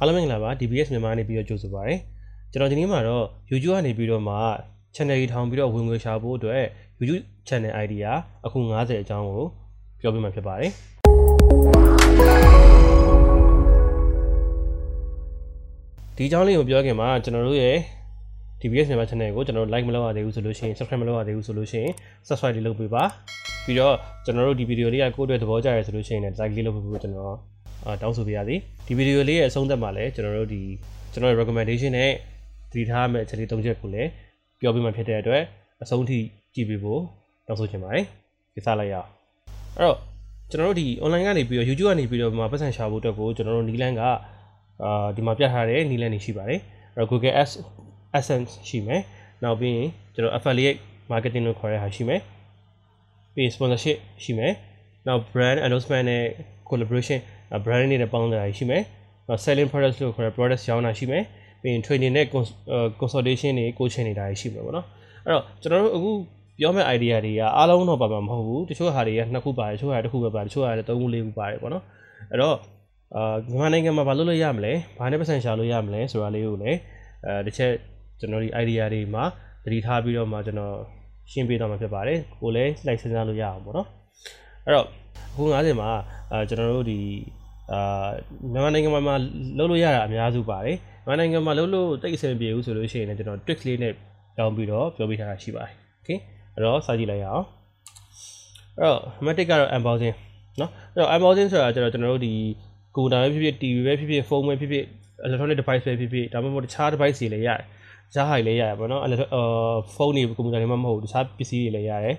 အားလုံးမင်္ဂလာပါ DBS မြန်မာနေပြီးတော့ကြိုဆိုပါရစေကျွန်တော်ဒီနေ့မှာတော့ YouTube ကနေပြီးတော့မှ channel ကြီးထောင်ပြီးတော့ဝင်ငွေရှာဖို့အတွက် YouTube channel ID ကအခု90အကြောင်းကိုပြောပြမှာဖြစ်ပါတယ်ဒီအကြောင်းလေးကိုပြောခင်မှာကျွန်တော်တို့ရဲ့ DBS မြန်မာ channel ကိုကျွန်တော်တို့ like မလုပ်ရသေးဘူးဆိုလို့ရှိရင် subscribe မလုပ်ရသေးဘူးဆိုလို့ရှိရင် subscribe လေးလုပ်ပေးပါပြီးတော့ကျွန်တော်တို့ဒီဗီဒီယိုလေးကကိုယ့်အတွက်သဘောကျရဆိုလို့ရှိရင်လည်း like လေးလုပ်ပေးဖို့ကျွန်တော်အာ တောင်းဆိုပေးရသည်ဒီဗီဒီယိုလေးရဲ့အဆုံးသတ်မှာလည်းကျွန်တော်တို့ဒီကျွန်တော်ရဲ့ recommendation နဲ့တည်ထားမယ့်အချက်လေး၃ချက်ကိုလည်းပြောပြမှဖြစ်တဲ့အတွက်အဆုံးထိကြည့်ပေးဖို့တောင်းဆိုချင်ပါတယ်ဒီစားလိုက်ရအောင်အဲ့တော့ကျွန်တော်တို့ဒီ online ကနေပြီးတော့ YouTube ကနေပြီးတော့မှာပတ်စံရှာဖို့အတွက်ကိုကျွန်တော်တို့နီလန်ကအာဒီမှာပြထားတဲ့နီလန်နေရှိပါတယ်အဲ့တော့ Google Ads Essence ရှိမယ်နောက်ပြီးရင်ကျွန်တော် affiliate marketing လို့ခေါ်တဲ့ဟာရှိမယ်ပြီး sponsorship ရှိမယ် နောက် brand announcement နဲ့ collaboration brand နဲ့ပေါင်းတာရှိမယ်နောက် selling products လို့ခေါ်တဲ့ products ရောင်းတာရှိမယ်ပြီးရင် training နဲ့ consultation တွေ coaching တွေဒါရှိမှာပေါ့နော်အဲ့တော့ကျွန်တော်တို့အခုပြောမယ့် idea တွေကအားလုံးတော့ပါမှာမဟုတ်ဘူးတချို့ဟာတွေကနှစ်ခုပါတယ်တချို့ဟာတစ်ခုပဲပါတယ်တချို့ဟာလည်းသုံးခုလေးခုပါတယ်ပေါ့နော်အဲ့တော့အာမြန်မာနိုင်ငံမှာဘာလုပ်လို့ရမလဲဘာနဲ့ပတ်စံရှာလို့ရမလဲဆိုတာလေးကိုလည်းအဲတစ်ချက်ကျွန်တော်ဒီ idea တွေမှာသတိထားပြီးတော့မှကျွန်တော်ရှင်းပြတော့မှာဖြစ်ပါတယ်ကိုလည်း slide စဉ်းစားလို့ရအောင်ပေါ့နော် အဲ့တော့အခု90မှာအဲကျွန်တော်တို့ဒီအာမြန်မာနိုင်ငံမှာလုပ်လို့ရတာအများစုပါတယ်မြန်မာနိုင်ငံမှာလုပ်လို့တိတ်အဆင်ပြေဘူးဆိုလို့ရှိရင်လည်းကျွန်တော် trick လေးနဲ့တောင်းပြီးတော့ပြောပြထားတာရှိပါတယ် okay အဲ့တော့စာကြည့်လိုက်ရအောင်အဲ့တော့ matic ကတော့ unboxing เนาะအဲ့တော့ unboxing ဆိုတာကျတော့ကျွန်တော်တို့ဒီ computer ပဲဖြစ်ဖြစ် TV ပဲဖြစ်ဖြစ် phone ပဲဖြစ်ဖြစ် electronic device ပဲဖြစ်ဖြစ်ဒါမှမဟုတ်တခြား device တွေလည်းရတယ်တခြားဟာတွေလည်းရတယ်ပေါ့နော်အာဖုန်းတွေကွန်ပျူတာတွေမှမဟုတ်တခြားပစ္စည်းတွေလည်းရတယ်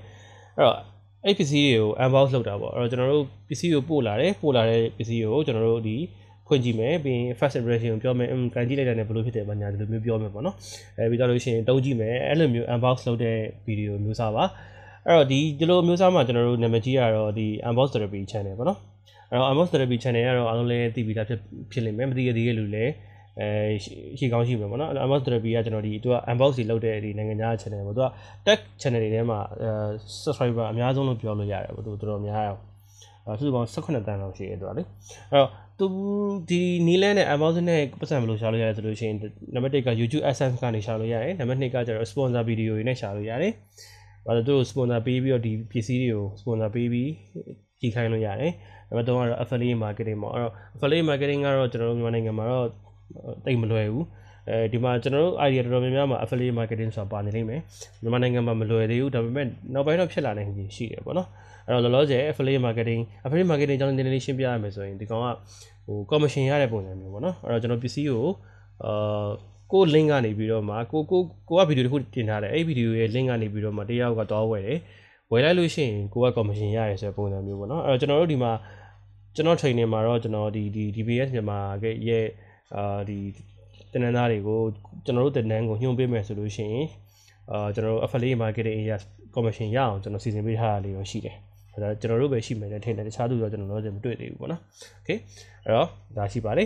အဲ့တော့ အဲ့ပစ္စည်းတွေကို unbox လုပ်တာပေါ့အဲ့တော့ကျွန်တော်တို့ပစ္စည်းကိုပို့လာတယ်ပို့လာတဲ့ပစ္စည်းကိုကျွန်တော်တို့ဒီဖွင့်ကြည့်မယ်ပြီးရင် first impression ကိုပြောမယ်အမ်ကန်ကြည့်လိုက်တာနဲ့ဘယ်လိုဖြစ်တယ်ဘာညာဒီလိုမျိုးပြောမယ်ပေါ့နော်အဲပြီးတော့လို့ရှိရင်တုံးကြည့်မယ်အဲ့လိုမျိုး unbox လုပ်တဲ့ဗီဒီယိုမျိုးစားပါအဲ့တော့ဒီဒီလိုမျိုးစားမှာကျွန်တော်တို့နာမည်ကြီးရတော့ဒီ unbox therapy channel ပေါ့နော်အဲ့တော့ unbox therapy channel ကတော့အားလုံးလည်းသိပြီးသားဖြစ်ဖြစ်လိမ့်မယ်မသိရသေးတဲ့လူလည်း အဲရှိကောင်းရှိမယ်ပေါ့နော် unbox therapy ကကျွန်တော်ဒီသူက unbox တွေလုပ်တဲ့ဒီနိုင်ငံခြား channel ပေါ့သူက tech channel တွေထဲမှာအဲ subscriber အများဆုံးလို့ပြောလို့ရတယ်ပေါ့သူတော်တော်များအောင်အဲစုစုပေါင်း18တန်းလောက်ရှိတယ်သူကလေအဲ့တော့သူဒီနီလန်နဲ့ Amazon နဲ့ပတ်စံဘယ်လိုရှာလို့ရလဲဆိုလို့ရှိရင်နံပါတ်1က YouTube AdSense ကနေရှာလို့ရတယ်နံပါတ်2ကကျတော့ sponsor video တွေနဲ့ရှာလို့ရတယ်ဘာလို့သူတို့ sponsor ပေးပြီးတော့ဒီပစ္စည်းတွေကို sponsor ပေးပြီးကြီးခိုင်းလို့ရတယ်နံပါတ်3ကတော့ affiliate marketing ပေါ့အဲ့တော့ affiliate marketing ကတော့ကျွန်တော်တို့မြန်မာနိုင်ငံမှာတော့ တိတ်မလွယ်ဘူးအဲဒီမှာကျွန်တော်တို့ idea တော်တော်များများမှာ affiliate marketing ဆိုတာပါနေလိမ့်မယ်မြန်မာနိုင်ငံမှာမလွယ်သေးဘူးဒါပေမဲ့နောက်ပိုင်းတော့ဖြစ်လာနိုင်ကြီးရှိတယ်ပေါ့နော်အဲ့တော့လောလောဆယ် affiliate marketing affiliate marketing အကြောင်းနည်းနည်းရှင်းပြရမယ်ဆိုရင်ဒီကောင်ကဟို commission ရတဲ့ပုံစံမျိုးပေါ့နော်အဲ့တော့ကျွန်တော်ပစ္စည်းကိုအာကို link ကနေပြီးတော့မှကိုကိုကိုကဗီဒီယိုတစ်ခုတင်ထားတယ်အဲ့ဗီဒီယိုရဲ့ link ကနေပြီးတော့မှတယောက်ကသွားဝယ်တယ်ဝယ်လိုက်လို့ရှိရင်ကိုက commission ရရဲဆိုတဲ့ပုံစံမျိုးပေါ့နော်အဲ့တော့ကျွန်တော်တို့ဒီမှာကျွန်တော် training မှာတော့ကျွန်တော်ဒီဒီ DBS မြန်မာရဲ့ အာဒီတင်နန်းသားတွေကိုကျွန်တော်တို့တင်နန်းကိုညွှန်ပေးမယ်ဆိုလို့ရှိရင်အာကျွန်တော်တို့ affiliate marketing area commission ရအောင်ကျွန်တော်စီစဉ်ပေးထားတာလေးတော့ရှိတယ်အဲ့ဒါကျွန်တော်တို့ပဲရှိမယ်တဲ့ထင်တယ်တခြားသူတော့ကျွန်တော်တို့မတွေ့သေးဘူးပေါ့နော် okay အဲ့တော့ဒါရှိပါလေ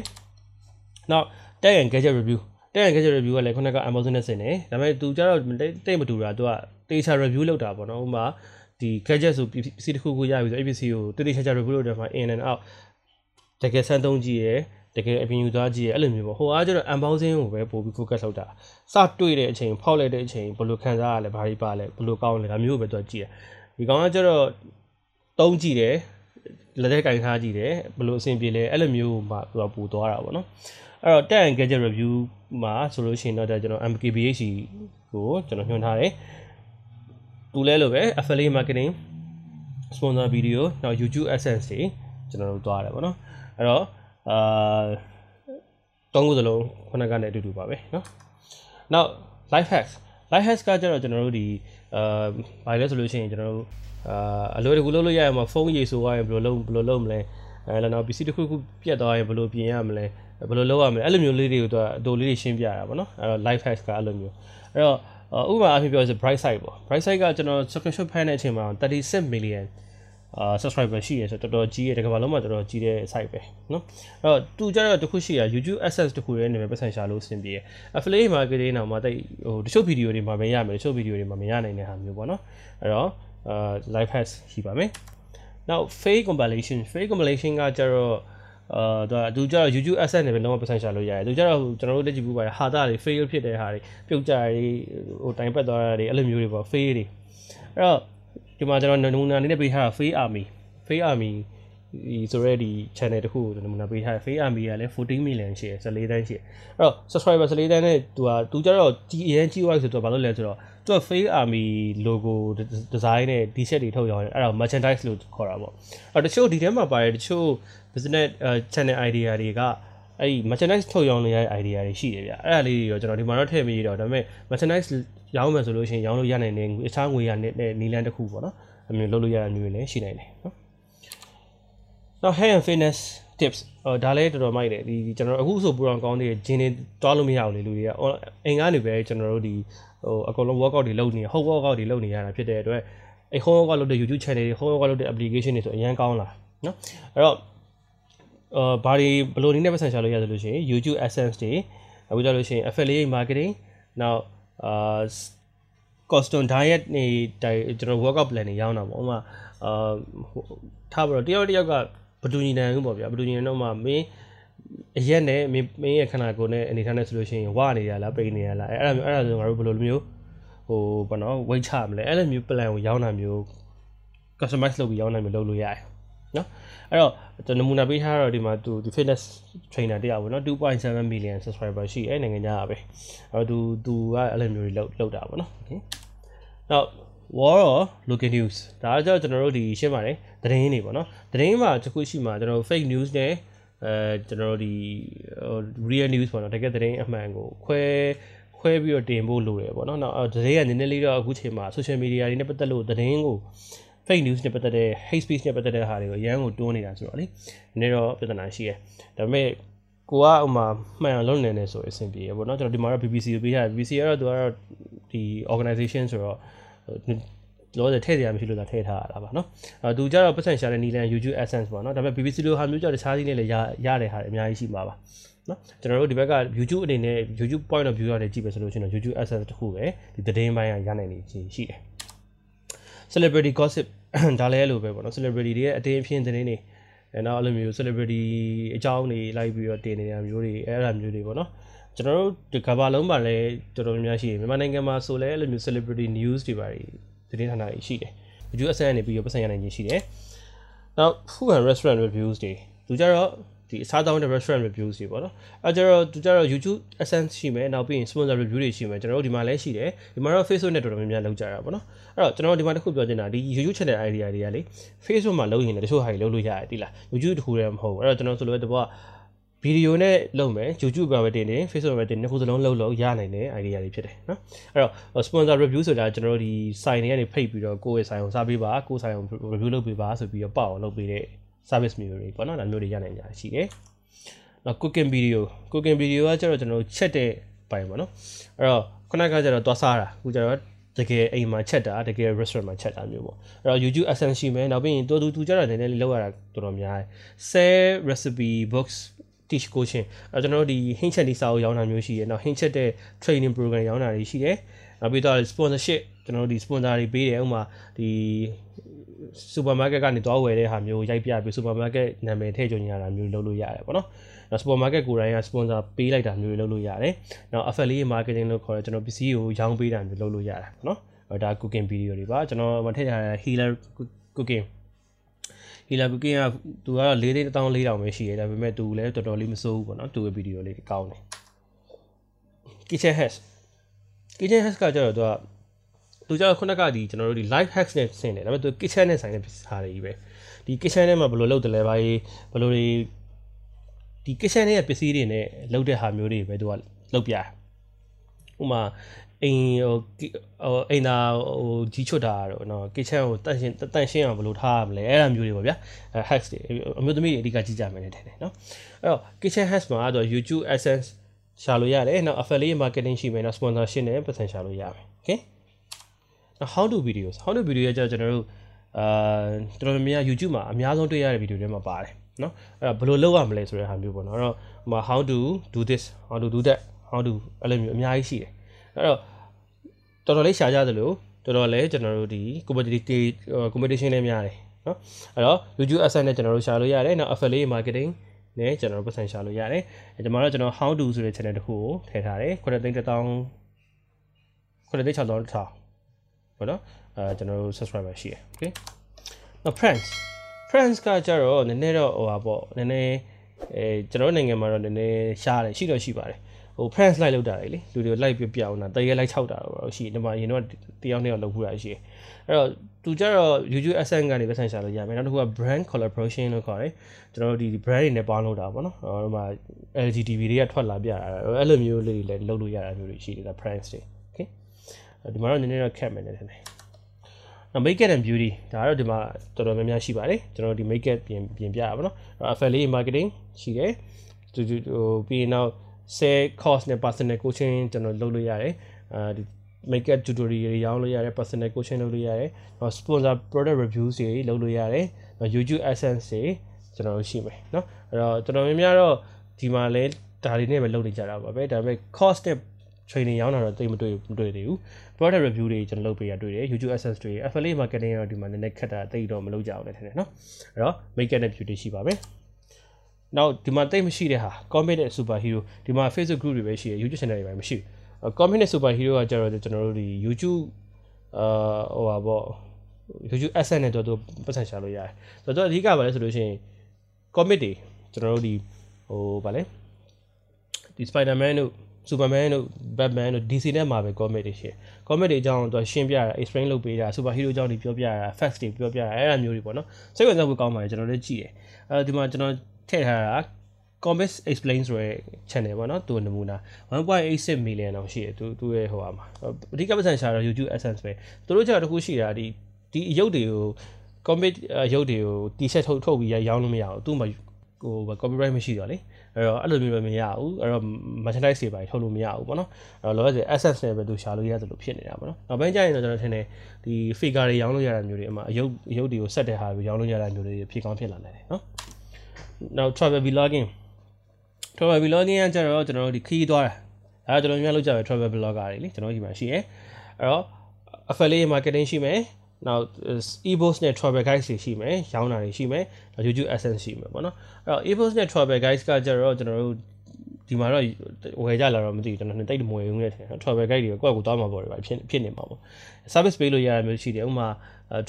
now tag and gadget review tag and gadget review ကလည်းခုနက Amazon နဲ့ဆင်တယ်ဒါပေမဲ့သူကြတော့တိတ်မတူတာသူက data review လုပ်တာပေါ့နော်ဥပမာဒီ gadget ဆိုပစ္စည်းတစ်ခုခုရပြီဆိုအဲ့ပစ္စည်းကိုတိတိကျကျ review လုပ်တယ်မှာ in and out တကယ်စမ်းသုံးကြည့်ရယ် တကယ်အပြင်ယူသွားကြည့်ရအဲ့လိုမျိုးပေါ့ဟိုအားကျတော့ unboxing ကိုပဲပို့ပြီး focus လုပ်တာစတွေ့တဲ့အချိန်ဖောက်လိုက်တဲ့အချိန်ဘယ်လိုခံစားရလဲဘာတွေပါလဲဘယ်လိုကောင်းလဲဒါမျိုးပဲသူကြည့်ရဒီကောင်ကကျတော့တုံးကြည့်တယ်လက်ထဲကင်ထားကြည့်တယ်ဘယ်လိုအဆင်ပြေလဲအဲ့လိုမျိုးမှသူကပို့သွားတာပေါ့နော်အဲ့တော့ tech and gadget review မှာဆိုလို့ရှိရင်တော့ကျွန်တော် MKBHC ကိုကျွန်တော်ညွှန်ထားတယ်သူလဲလို့ပဲ affiliate marketing sponsor video နောက် YouTube AdSense တွေကျွန်တော်တို့သွားတယ်ပေါ့နော်အဲ့တော့ အာသုံးခုစလုံးခုနကနဲ့အတူတူပါပဲเนาะနောက် life hacks life hacks ကကျတော့ကျွန်တော်တို့ဒီအာဘာလဲဆိုလို့ရှိရင်ကျွန်တော်တို့အာအလွယ်တကူလုပ်လို့ရရမှာဖုန်းရေးဆိုရရင်ဘယ်လိုလုပ်ဘယ်လိုလုပ်မလဲအဲလည်းနောက် PC တစ်ခုခုပြတ်သွားရင်ဘယ်လိုပြင်ရမလဲဘယ်လိုလုပ်ရမလဲအဲ့လိုမျိုးလေးတွေကိုသူအတူလေးတွေရှင်းပြတာပေါ့နော်အဲ့တော့ life hacks ကအဲ့လိုမျိုးအဲ့တော့ဥပမာအဖြစ်ပြောဆို bright side ပေါ့ bright side ကကျွန်တော် subscription ဖမ်းတဲ့အချိန်မှာ36 million အာ subscriber ရှိရဆိုတော်တော်ကြီးရတဲ့ကမ္ဘာလုံးမှာတော်တော်ကြီးတဲ့ site ပဲเนาะအဲ့တော့သူကြတော့တခုရှိရ YouTube access တခုရဲ့နေပဲပတ်စံရှာလို့အဆင်ပြေ affiliate marketing တော့မှတိတ်ဟိုတချို့ဗီဒီယိုတွေမှာမရမယ်တချို့ဗီဒီယိုတွေမှာမရနိုင်တဲ့ဟာမျိုးပေါ့เนาะအဲ့တော့အာ live hacks ရှိပါမယ်နောက် fake compilation fake compilation ကကြတော့ အာသူကသူကျတော့ YouTube asset နဲ့ပဲလုံးဝပတ်စံရှာလို့ရတယ်သူကျတော့ကျွန်တော်တို့လက်ကြည့်ဖို့ပါတယ်ဟာတာတွေ fail ဖြစ်တဲ့ဟာတွေပြုတ်ကြတွေဟိုတိုင်ပတ်သွားတာတွေအဲ့လိုမျိုးတွေပေါ့ fail တွေအဲ့တော့ ဒီမှာကျွန်တော်နမူနာအနေနဲ့ပေးထားတာ fail army fail army ဒီဆိုရဲဒီ channel တခုကိုနမူနာပေးထားတယ် fail army ကလည်း14 million ရှိတယ်14တန်းရှိတယ်အဲ့တော့ subscriber 14တန်းနဲ့သူကသူကျတော့ကြီးအရင်ကြီး wise ဆိုတော့ဘာလို့လဲဆိုတော့သူက fail army logo design နဲ့ t-shirt တွေထုတ်ရောင်းတယ်အဲ့ဒါ merchandise လို့ခေါ်တာပေါ့အဲ့တချို့ဒီထဲမှာပါတယ်တချို့ business channel idea တွေကအဲ့ဒီ merchandise ထုတ်ရောင်းနေရတဲ့ idea တွေရှိတယ်ဗျအဲ့ဒါလေးတွေတော့ကျွန်တော်ဒီမှာတော့ထည့်မရတော့ဒါပေမဲ့ merchandise ရောင်းမယ်ဆိုလို့ရှိရင်ရောင်းလို့ရနိုင်တဲ့အခြားငွေရတဲ့နီလန်းတစ်ခုပေါ့နော်အမျိုးလုပ်လို့ရတဲ့မျိုးတွေလည်းရှိနိုင်တယ်နော်နောက် hair and fitness tips ဟိုဒါလည်းတော်တော်မိုက်တယ်ဒီကျွန်တော်အခုဆိုပူအောင်ကောင်းတဲ့ဂျင်းတွေတွားလို့မရဘူးလေလူတွေကအိမ်ကနေပဲကျွန်တော်တို့ဒီဟိုအကုန်လုံး workout တွေလုပ်နေ home workout တွေလုပ်နေရတာဖြစ်တဲ့အတွက်အဲ home workout လုပ်တဲ့ YouTube channel တွေ home workout လုပ်တဲ့ application တွေဆိုအရင်ကောင်းလာနော်အဲ့တော့အာဘာတွေဘယ်လိုနည်းနဲ့ပတ်စံရှာလို့ရသလိုရှိရင် YouTube AdSense တွေအခုကြလို့ရှိရင် affiliate marketing နောက် အာ custom diet နေကျွန်တော် workout plan တွေရောင်းတာပေါ့ဥပမာအာထားပြီးတော့တယောက်တယောက်ကဘဒူညီနန်ဘူးပေါ့ဗျာဘဒူညီနန်တော့မှမင်းအရက်နဲ့မင်းမင်းရဲ့ခန္ဓာကိုယ်နဲ့အနေထားနဲ့ဆိုလို့ရှိရင်ဝနေရလားပိန်နေရလားအဲ့အဲ့ဒါအဲ့ဒါဆိုငါတို့ဘယ်လိုမျိုးဟိုဘာနော် weight ချမလဲအဲ့လိုမျိုး plan ကိုရောင်းတာမျိုး customize လုပ်ပြီးရောင်းနိုင်မျိုးလုပ်လို့ရတယ် နော်အဲ့တော့ကျွန်တော်နမူနာပေးထားတော့ဒီမှာသူဒီ fitness trainer တယောက်ပေါ့နော်2.7 million subscriber ရှိအဲနိုင်ငံခြားကပဲအဲ့တော့သူသူကအဲ့လိုမျိုးတွေလုပ်လုပ်တာပေါ့နော် okay နောက် war or local news ဒါကကြောင့်ကျွန်တော်တို့ဒီရှင်းပါတယ်သတင်းတွေပေါ့နော်သတင်းမှာတစ်ခုရှိမှာကျွန်တော် fake news နဲ့အဲကျွန်တော်တို့ဒီ real news ပေါ့နော်တကယ်သတင်းအမှန်ကိုခွဲခွဲပြီးတော့တင်ဖို့လိုတယ်ပေါ့နော်နောက်သတင်းကနည်းနည်းလေးတော့အခုချိန်မှာ social media တွေနဲ့ပတ်သက်လို့သတင်းကို fake news နဲ့ပတ်သက်တဲ့ hate speech နဲ့ပတ်သက်တဲ့ဟာတွေကိုအရန်ကိုတွန်းနေတာဆိုတော့လေနည်းတော့ပြဿနာရှိတယ်ဒါပေမဲ့ကိုကဥမာမှန်အောင်လုပ်နေတယ်ဆိုအဆင်ပြေပေါ့နော်ကျွန်တော်ဒီမှာတော့ BBC ကိုပေးရတယ် BBC ကတော့သူကတော့ဒီ organization ဆိုတော့လောဆယ်ထည့်ရမှာဖြစ်လို့ဒါထည့်ထားရတာပါနော်အဲသူကြတော့ပတ်စံရှာတဲ့နီလန် YouTube Essence ပေါ့နော်ဒါပေမဲ့ BBC လိုဟာမျိုးကြတခြားစီးနဲ့လည်းရရတဲ့ဟာတွေအများကြီးရှိမှာပါနော်ကျွန်တော်တို့ဒီဘက်က YouTube အနေနဲ့ YouTube point of view ရတဲ့ကြည့်ပဲဆိုလို့ရှိရင် YouTube Essence တခုပဲဒီသတင်းပိုင်းကရနိုင်နေရှိတယ် celebrity gossip ဒါလည်းလိုပဲပေါ့နော် celebrity တွေရဲ့အတင်းအဖျင်းသတင်းတွေအဲနောက်အဲ့လိုမျိုး celebrity အကြောင်းတွေလိုက်ပြီးတော့တင်နေတာမျိုးတွေအဲ့အမျိုးတွေပေါ့နော်ကျွန်တော်တို့ဒီကဘာလုံးမှာလည်းတော်တော်များများရှိတယ်မြန်မာနိုင်ငံမှာဆိုလည်းအဲ့လိုမျိုး celebrity news တွေပါသတင်းဌာနတွေရှိတယ်။ video asset နေပြီးတော့ပတ်စံရနိုင်ခြင်းရှိတယ်။နောက် food and restaurant reviews တွေသူကြတော့ ဒီအစားသောက်တဲ့ restaurant reviews တွေပေါ့နော်အဲကြတော့သူကြတော့ YouTube essence ရှိမယ်နောက်ပြီးရင် sponsor review တွေရှိမယ်ကျွန်တော်တို့ဒီမှာလည်းရှိတယ်ဒီမှာတော့ Facebook နဲ့တော်တော်များများလောက်ကြတာပေါ့နော်အဲ့တော့ကျွန်တော်ဒီမှာတစ်ခုပြောချင်တာဒီ YouTube channel idea တွေကလေ Facebook မှာလုပ်ရင်လည်းတချို့ဟာတွေလုပ်လို့ရတယ်တိလား YouTube တခုတည်းမဟုတ်ဘူးအဲ့တော့ကျွန်တော်ဆိုလိုတဲ့ဘောကဗီဒီယိုနဲ့လုပ်မယ် YouTube ပဲတင်တယ် Facebook ပဲတင်နှစ်ခုစလုံးလုပ်လို့ရနိုင်တဲ့ idea တွေဖြစ်တယ်နော်အဲ့တော့ sponsor review ဆိုတာကျွန်တော်တို့ဒီ site တွေကနေဖိတ်ပြီးတော့ကိုယ့်ရဲ့ site ကိုစားပေးပါကိုယ့် site ကို review လုပ်ပေးပါဆိုပြီးတော့ပေါ့အောင်လုပ်ပေးတဲ့ service မျိုးတွေပေါ့နော်ဒါမျိုးတွေရနိုင်ကြရှိတယ်နောက် cooking video cooking video ကကျတော့ကျွန်တော်တို့ချက်တဲ့ပိုင်းပေါ့နော်အဲ့တော့ခုနကကျတော့သွားစားတာအခုကျတော့တကယ်အိမ်မှာချက်တာတကယ် restaurant မှာချက်တာမျိုးပေါ့အဲ့တော့ YouTube essence ရှိမယ်နောက်ပြီးရင်တူတူတူကျတော့နည်းနည်းလေးလောက်ရတာတော်တော်များတယ် share recipe books teach coaching အဲကျွန်တော်တို့ဒီ hint chat ဒီစာအုပ်ရောင်းတာမျိုးရှိတယ်။နောက် hint chat တဲ့ training program ရောင်းတာတွေရှိတယ်။နောက်ပြီးတော့ sponsorship ကျွန်တော်တို့ဒီ sponsor တွေပေးတယ်ဥပမာဒီ supermarket ကနေတွားဝယ်တဲ့ဟာမျိုးရိုက်ပြပြီး supermarket နာမည်ထည့်ကြညာတာမျိုးလုပ်လို့ရတယ်ပေါ့နော်။နောက် supermarket ကိုယ်တိုင်က sponsor ပေးလိုက်တာမျိုးလုပ်လို့ရတယ်။နောက် affiliate marketing လို့ခေါ်တဲ့ကျွန်တော်ပစ္စည်းကိုရောင်းပေးတာမျိုးလုပ်လို့ရတာပေါ့နော်။ဒါ cooking video တွေပါကျွန်တော်မထည့်ထားတဲ့ healer cooking ဟီလာဘူကင်ကသူကတော့၄သိန်း1400ပဲရှိတယ်ဒါပေမဲ့သူလည်းတော်တော်လေးမစိုးဘူးပေါ့နော်သူ့ရဲ့ဗီဒီယိုလေးကောင်းတယ် kitchen hacks kitchen hacks ကကျတော့သူက သူကျတော့ခုနကဒီကျွန်တော်တို့ဒီ live hacks နဲ့ဆင်တယ်ဒါပေမဲ့သူ kitchen နဲ့ဆိုင်တဲ့ဟာတွေကြီးပဲဒီ kitchen ထဲမှာဘယ်လိုလုပ်တယ်လဲဘာကြီးဘယ်လိုတွေဒီ kitchen ရဲ့ပစ္စည်းတွေနဲ့လုပ်တဲ့ဟာမျိုးတွေပဲသူကလုပ်ပြဥမာအိမ်ဟိုအိမ်သာဟိုကြီးချွတ်တာတော့နော် kitchen ကိုတန့်ရှင်းတန့်ရှင်းအောင်ဘယ်လိုထားရမလဲအဲ့လိုမျိုးတွေပေါ့ဗျာ hacks တွေအမျိုးသမီးတွေအဓိကကြီးကြမယ်နဲ့ထင်တယ်နော်အဲ့တော့ kitchen hacks မှာတော့ YouTube AdSense ရှာလို့ရတယ်နောက် affiliate marketing ရှိမယ်နော် sponsorship နဲ့ပတ်စံရှာလို့ရမယ် okay now how to videos how to video ရဲ့ကျွန်တော်တို့အာတော်တော်များများ YouTube မှာအများဆုံးတွေ့ရတဲ့ video တွေမှာပါတယ်နော်အဲ့တော့ဘယ်လိုလုပ်ရမလဲဆိုတဲ့ဟာမျိုးပေါ့နော်အဲ့တော့ဟို how to do this how to do that how to အဲ့လိုမျိုးအများကြီးရှိတယ်အဲ့တော့တော်တော်လေးရှာကြသလိုတော်တော်လေးကျွန်တော်တို့ဒီ competitive competition နဲ့များတယ်နော်အဲ့တော့ YouTube asset နဲ့ကျွန်တော်တို့ရှာလို့ရတယ်နောက် affiliate marketing နဲ့ကျွန်တော်တို့ပတ်စံရှာလို့ရတယ်အဲကျွန်တော်တို့ကျွန်တော် how to ဆိုတဲ့ channel တစ်ခုကိုထည့်ထားတယ်9သိန်း1000 9သိန်း6000ထောင် ပေါ့နော်အဲကျွန်တော်တို့ subscriber ရှိတယ် okay နောက် friends friends ကကြတော့နည်းနည်းတော့ဟိုပါပေါ့နည်းနည်းအဲကျွန်တော်နိုင်ငံမှာတော့နည်းနည်းရှားတယ်ရှိတော့ရှိပါတယ်ဟို friends like လောက်တာလေလူတွေ like ပြပြအောင်တာတရေ like 6တာတော့ရှိဒီမှာရင်တော့တယောက်နဲ့ယောက်လောက်ဖူးတာရှိတယ်အဲ့တော့သူကြတော့ YouTube Adsense ကနေပတ်စံရှာလို့ရမယ်နောက်တစ်ခုက brand collaboration လို့ခေါ်တယ်ကျွန်တော်တို့ဒီ brand တွေနဲ့ပေါင်းလို့တာပေါ့နော်ဟိုမှာ LGTV တွေကထွက်လာပြတာအဲ့လိုမျိုးလေးတွေလည်းလုပ်လို့ရတာမျိုးတွေရှိတယ်ဒါ friends တွေ okay ဒီမှာတော့နည်းနည်းတော့ cap မယ်နေတယ်နော် make it and beauty ဒါကတော့ဒီမှာတော်တော်များများရှိပါတယ်ကျွန်တော်ဒီ make it ပြင်ပြင်ပြရပါတော့ affiliate marketing ရှိတယ်ဟိုပြီးရင်နောက် sale course နဲ့ personal coaching ကျွန်တော်လုပ်လို့ရတယ်အဲဒီ make up tutorial တွေရောင်းလို့ရတယ် personal coaching လုပ်လို့ရတယ်နောက် sponsor product reviews တွေလုပ်လို့ရတယ်နောက် YouTube AdSense တွေကျွန်တော်တို့ရှိမယ်เนาะအဲ့တော့ကျွန်တော်များများတော့ဒီမှာလဲဒါတွေနဲ့ပဲလုပ်နေကြတာပါပဲဒါပေမဲ့ cost နဲ့ training ရောင်းတာတော့တိတ်မတွေ့မတွေ့သေးဘူး product review တွေကျွန်တော်လုပ်ပေးရတွေ့တယ် YouTube access တွေ affiliate marketing ရောဒီမှာနည်းနည်းခက်တာတိတ်တော့မလုပ်ကြအောင်လည်းထင်တယ်နော်အဲ့တော့ make and beauty ရှိပါပဲနောက်ဒီမှာတိတ်မရှိတဲ့ဟာ comic နဲ့ superhero ဒီမှာ Facebook group တွေပဲရှိတယ် YouTube channel တွေပဲမရှိဘူး comic နဲ့ superhero ကကြတော့ကျွန်တော်တို့ဒီ YouTube အာဟိုပါပေါ့ YouTube asset နဲ့တော့သူပတ်စံရှာလို့ရတယ်ဆိုတော့အဓိကပါလဲဆိုလို့ရှိရင် comic တွေကျွန်တော်တို့ဒီဟိုဗာလဲဒီ Spider-Man တို့ Superman တို့ Batman တို့ DC နဲ့မှာပဲ comic တွေရှိတယ်။ comic တွေအကြောင်းတော့ရှင်းပြတာ explain လုပ်ပေးတာ super hero အကြောင်းတွေပြောပြတာ facts တွေပြောပြတာအဲ့အမျိုးတွေပေါ့နော်။စိတ်ဝင်စားဖို့ကောင်းပါတယ်ကျွန်တော်လည်းကြည့်တယ်။အဲဒီမှာကျွန်တော်ထည့်ထားတာ comics explain ဆိုတဲ့ channel ပေါ့နော်သူနမူနာ1.86 million လောက်ရှိတယ်သူသူရဲ့ဟိုပါမှာအဓိကပတ်စံရှာတော့ YouTube AdSense ပဲသူတို့ကျတော့တခုရှိတာဒီဒီအရုပ်တွေကို comic ရုပ်တွေကို t-shirt ထုတ်ထုတ်ပြီးရောင်းလို့မရဘူးသူ့မှာဟို copyright မရှိတော့လေ အဲ့တော့အဲ့လိုမျိုးပဲမရဘူးအဲ့တော့ merchandise တွေပါထုတ်လို့မရဘူးပေါ့နော်အဲ့တော့လောဆယ် access နဲ့ပဲသူရှာလို့ရတယ်လို့ဖြစ်နေတာပေါ့နော်နောက်ပိုင်းကျရင်တော့ကျွန်တော်ထင်တယ်ဒီ figure တွေရောင်းလို့ရတာမျိုးတွေအမှအယုတ်အယုတ်တွေကိုဆက်တဲ့ဟာတွေရောင်းလို့ရတာမျိုးတွေဖြစ်ကောင်းဖြစ်လာနိုင်တယ်နော်နောက် travel vlogging travel vlogging ကကျတော့ကျွန်တော်တို့ဒီခီးသွားတာအဲကျွန်တော်များလုပ်ကြပဲ travel blogger တွေလေကျွန်တော်ဒီမှာရှိရဲအဲ့တော့ affiliate marketing ရှိမယ် နောက် e-books နဲ့ travel guides တွေရှိမယ်ရောင်းတာတွေရှိမယ်နောက် YouTube AdSense ရှိမယ်ပေါ့နော်အဲ့တော့ e-books နဲ့ travel guides ကကြတော့ကျွန်တော်တို့ဒီမှာတော့ဝယ်ကြလာတော့မသိဘူးကျွန်တော်တိတ်မဝယ်ဘူးနဲ့ထင်တယ် travel guide တွေကိုကိုယ့်ကိုသွားမှာပေါ့ဗျာဖြစ်ဖြစ်နေမှာပေါ့ service ပေးလို့ရတာမျိုးရှိတယ်ဥပမာ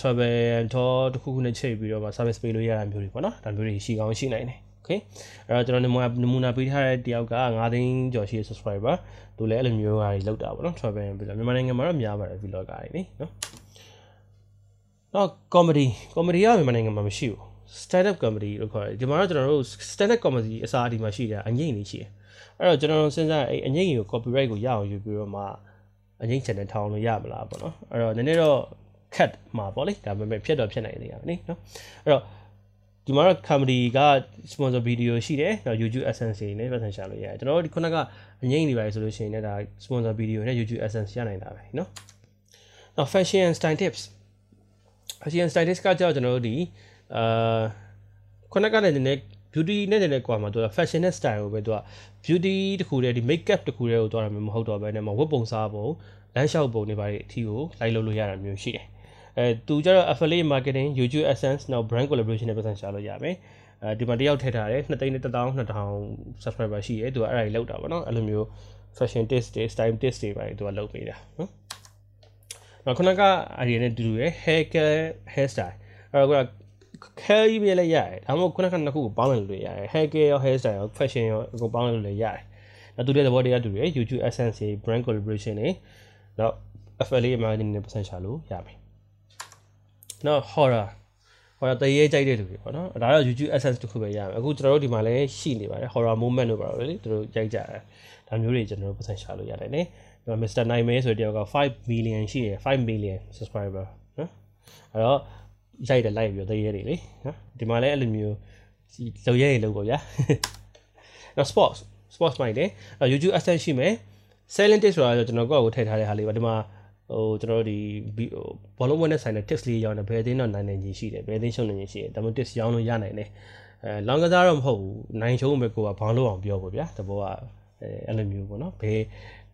travel tour တစ်ခုခုနဲ့ချိန်ပြီးတော့မှ service ပေးလို့ရတာမျိုးတွေပေါ့နော်ဒါမျိုးတွေရှိကောင်းရှိနိုင်တယ် okay အဲ့တော့ကျွန်တော်နမူနာနမူနာပေးထားတဲ့တယောက်က9သိန်းကျော်ရှိ subscriber သူလည်းအဲ့လိုမျိုးဟာတွေလောက်တာပေါ့နော် travel vlog မြန်မာနိုင်ငံမှာတော့များပါတယ် vlog တွေနိနော် တော့ comedy comedy ကမြန်မာနိုင်ငံမှာမရှိဘူး stand up comedy လို့ခေါ်တယ်ဒီမှာတော့ကျွန်တော်တို့ stand up comedy အစားအဒီမှာရှိတာအငိမ့်နေရှိတယ်အဲ့တော့ကျွန်တော်စဉ်းစားအဲ့အငိမ့်ကို copyright ကိုရအောင်ယူပြီးတော့မှအငိမ့် channel ထောင်းလို့ရမလားပေါ့နော်အဲ့တော့နည်းနည်းတော့ cut မှာပေါ့လေဒါပေမဲ့ဖြစ်တော့ဖြစ်နိုင်နေရပါနိနော်အဲ့တော့ဒီမှာတော့ comedy က sponsor video ရှိတယ်နော် YouTube Essence တွေနဲ့ပတ်သက်ရှာလို့ရတယ်ကျွန်တော်တို့ဒီခုနကအငိမ့်နေပါလေဆိုလို့ရှိရင်လည်းဒါ sponsor video နဲ့ YouTube Essence ရနိုင်တာပဲနော်နောက် fashion and style tips fashion and style tips ကကြောက်ကျွန်တော်တို့ဒီအာခုနကလည်းနည်းနည်း beauty နဲ့နည်းနည်းကွာမှာသူက fashion နဲ့ style ကိုပဲသူက beauty တခုတည်းဒီ makeup တခုတည်းကိုသွားတာမျိုးမဟုတ်တော့ဘဲနဲ့မဝတ်ပုံစားပုံလမ်းလျှောက်ပုံတွေပါအထီးကိုလိုက်လုပ်လို့ရတာမျိုးရှိတယ်အဲသူကျတော့ affiliate marketing YouTube AdSense နောက် brand collaboration နဲ့ပတ်သက်ရှာလို့ရမယ်အဲဒီမှာတယောက်ထည့်ထားတယ်2သိန်း1000 2000 subscriber ရှိတယ်သူကအဲ့ဒါကြီးလောက်တာပေါ့နော်အဲ့လိုမျိုး fashion test တွေ style test တွေပါသူကလုပ်ပေးတာနော် နောက်ခုနကအရီနဲ့တူတူရယ် hair care hair style အဲ့တော့က hair ကြီးပဲလည်းရတယ်ဒါမှမဟုတ်ခုနကနှစ်ခုကိုပေါင်းလိုက်လို့ရတယ် hair care ရော hair style ရော fashion ရောအကုန်ပေါင်းလိုက်လို့လည်းရတယ်နောက်သူတဲ့သဘောတရားတူတယ် YouTube AdSense တွေ brand collaboration တွေနောက် affiliate marketing နဲ့ပတ်သက်ရှာလို့ရမယ်နော် horror horror တရေကြိုက်တဲ့လူတွေပေါ့နော်ဒါတော့ YouTube access တခုပဲရမယ်အခုကျွန်တော်တို့ဒီမှာလည်းရှိနေပါတယ် horror moment လို့ပါတော့လေသူတို့ကြိုက်ကြတယ်ဒါမျိုးတွေကျွန်တော်တို့ပတ်စံရှာလို့ရတယ်နော် ဒီမှာ Mr. Nightmare ဆိုတဲ့တယောက်က5 million ရှိတယ်5 million subscriber နော်အဲ့တော့ရိုက်တယ် live ပြီးတရေတွေလေနော်ဒီမှာလည်းအဲ့လိုမျိုးလုံရဲရေလုံပေါ့ဗျာနော် sports sports မိုက်တယ် YouTube access ရှိမယ် selling tips ဆိုတာကျွန်တော်ကိုယ့်ကိုထည့်ထားတဲ့ဟာလေးပါဒီမှာဟိုကျွန်တော်တို့ဒီဘောလုံးပွဲနဲ့ဆိုင်တဲ့ tips လေးရောင်းတယ်ဘယ်အသင်းတော့နိုင်နိုင်ကြီးရှိတယ်ဘယ်အသင်းရှုံးနိုင်ကြီးရှိတယ်ဒါမှမဟုတ် tips ရောင်းလို့ရနိုင်တယ်အဲလောင်ကစားတော့မဟုတ်ဘူးနိုင်ရှုံးပဲကိုကဘောင်းလို့အောင်ပြောပေါ့ဗျာတဘောကအဲအဲ့လိုမျိုးပေါ့နော်ဘယ်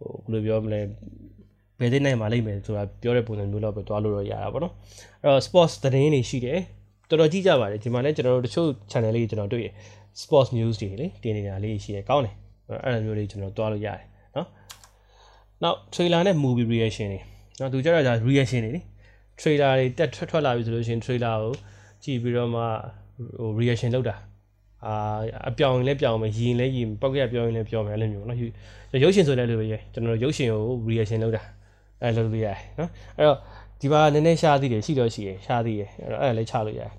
ဟိုဘယ်လိုပြောမလဲဘယ်သိနိုင်မှာလိမ့်မယ်ဆိုတာပြောတဲ့ပုံစံမျိုးတော့ပဲတွားလို့တော့ရတာပေါ့နော်အဲ့တော့ sports သတင်းတွေရှိတယ်တော်တော်ကြည့်ကြပါတယ်ဒီမှာလည်းကျွန်တော်တို့တချို့ channel လေးကျွန်တော်တွေ့ရ sports news တွေလေတင်နေတာလေးရှိတယ်ကောင်းတယ်အဲ့လိုမျိုးလေးကျွန်တော်တွားလို့ရတယ်နော်နောက် trailer နဲ့ movie reaction တွေနော်သူကြတော့じゃ reaction တွေလေ trailer တွေတက်ထွက်ထွက်လာပြီဆိုလို့ရှိရင် trailer ကိုကြည့်ပြီးတော့မှဟို reaction လုပ်တာ အာအပြောင်ရင်လည်းပြောင်မယ်ယင်လည်းယင်ပောက်ကရပြောင်းရင်လည်းပြောင်းမယ်အဲ့လိုမျိုးနော်ရုပ်ရှင်ဆိုလည်းလိုပဲကျွန်တော်ရုပ်ရှင်ကို reaction လုပ်တာအဲ့လိုလုပ်ရတယ်နော်အဲ့တော့ဒီပါနည်းနည်းရှားသေးတယ်ရှိတော့ရှိရရှားသေးတယ်အဲ့တော့အဲ့ဒါလည်းချလို့ရတယ်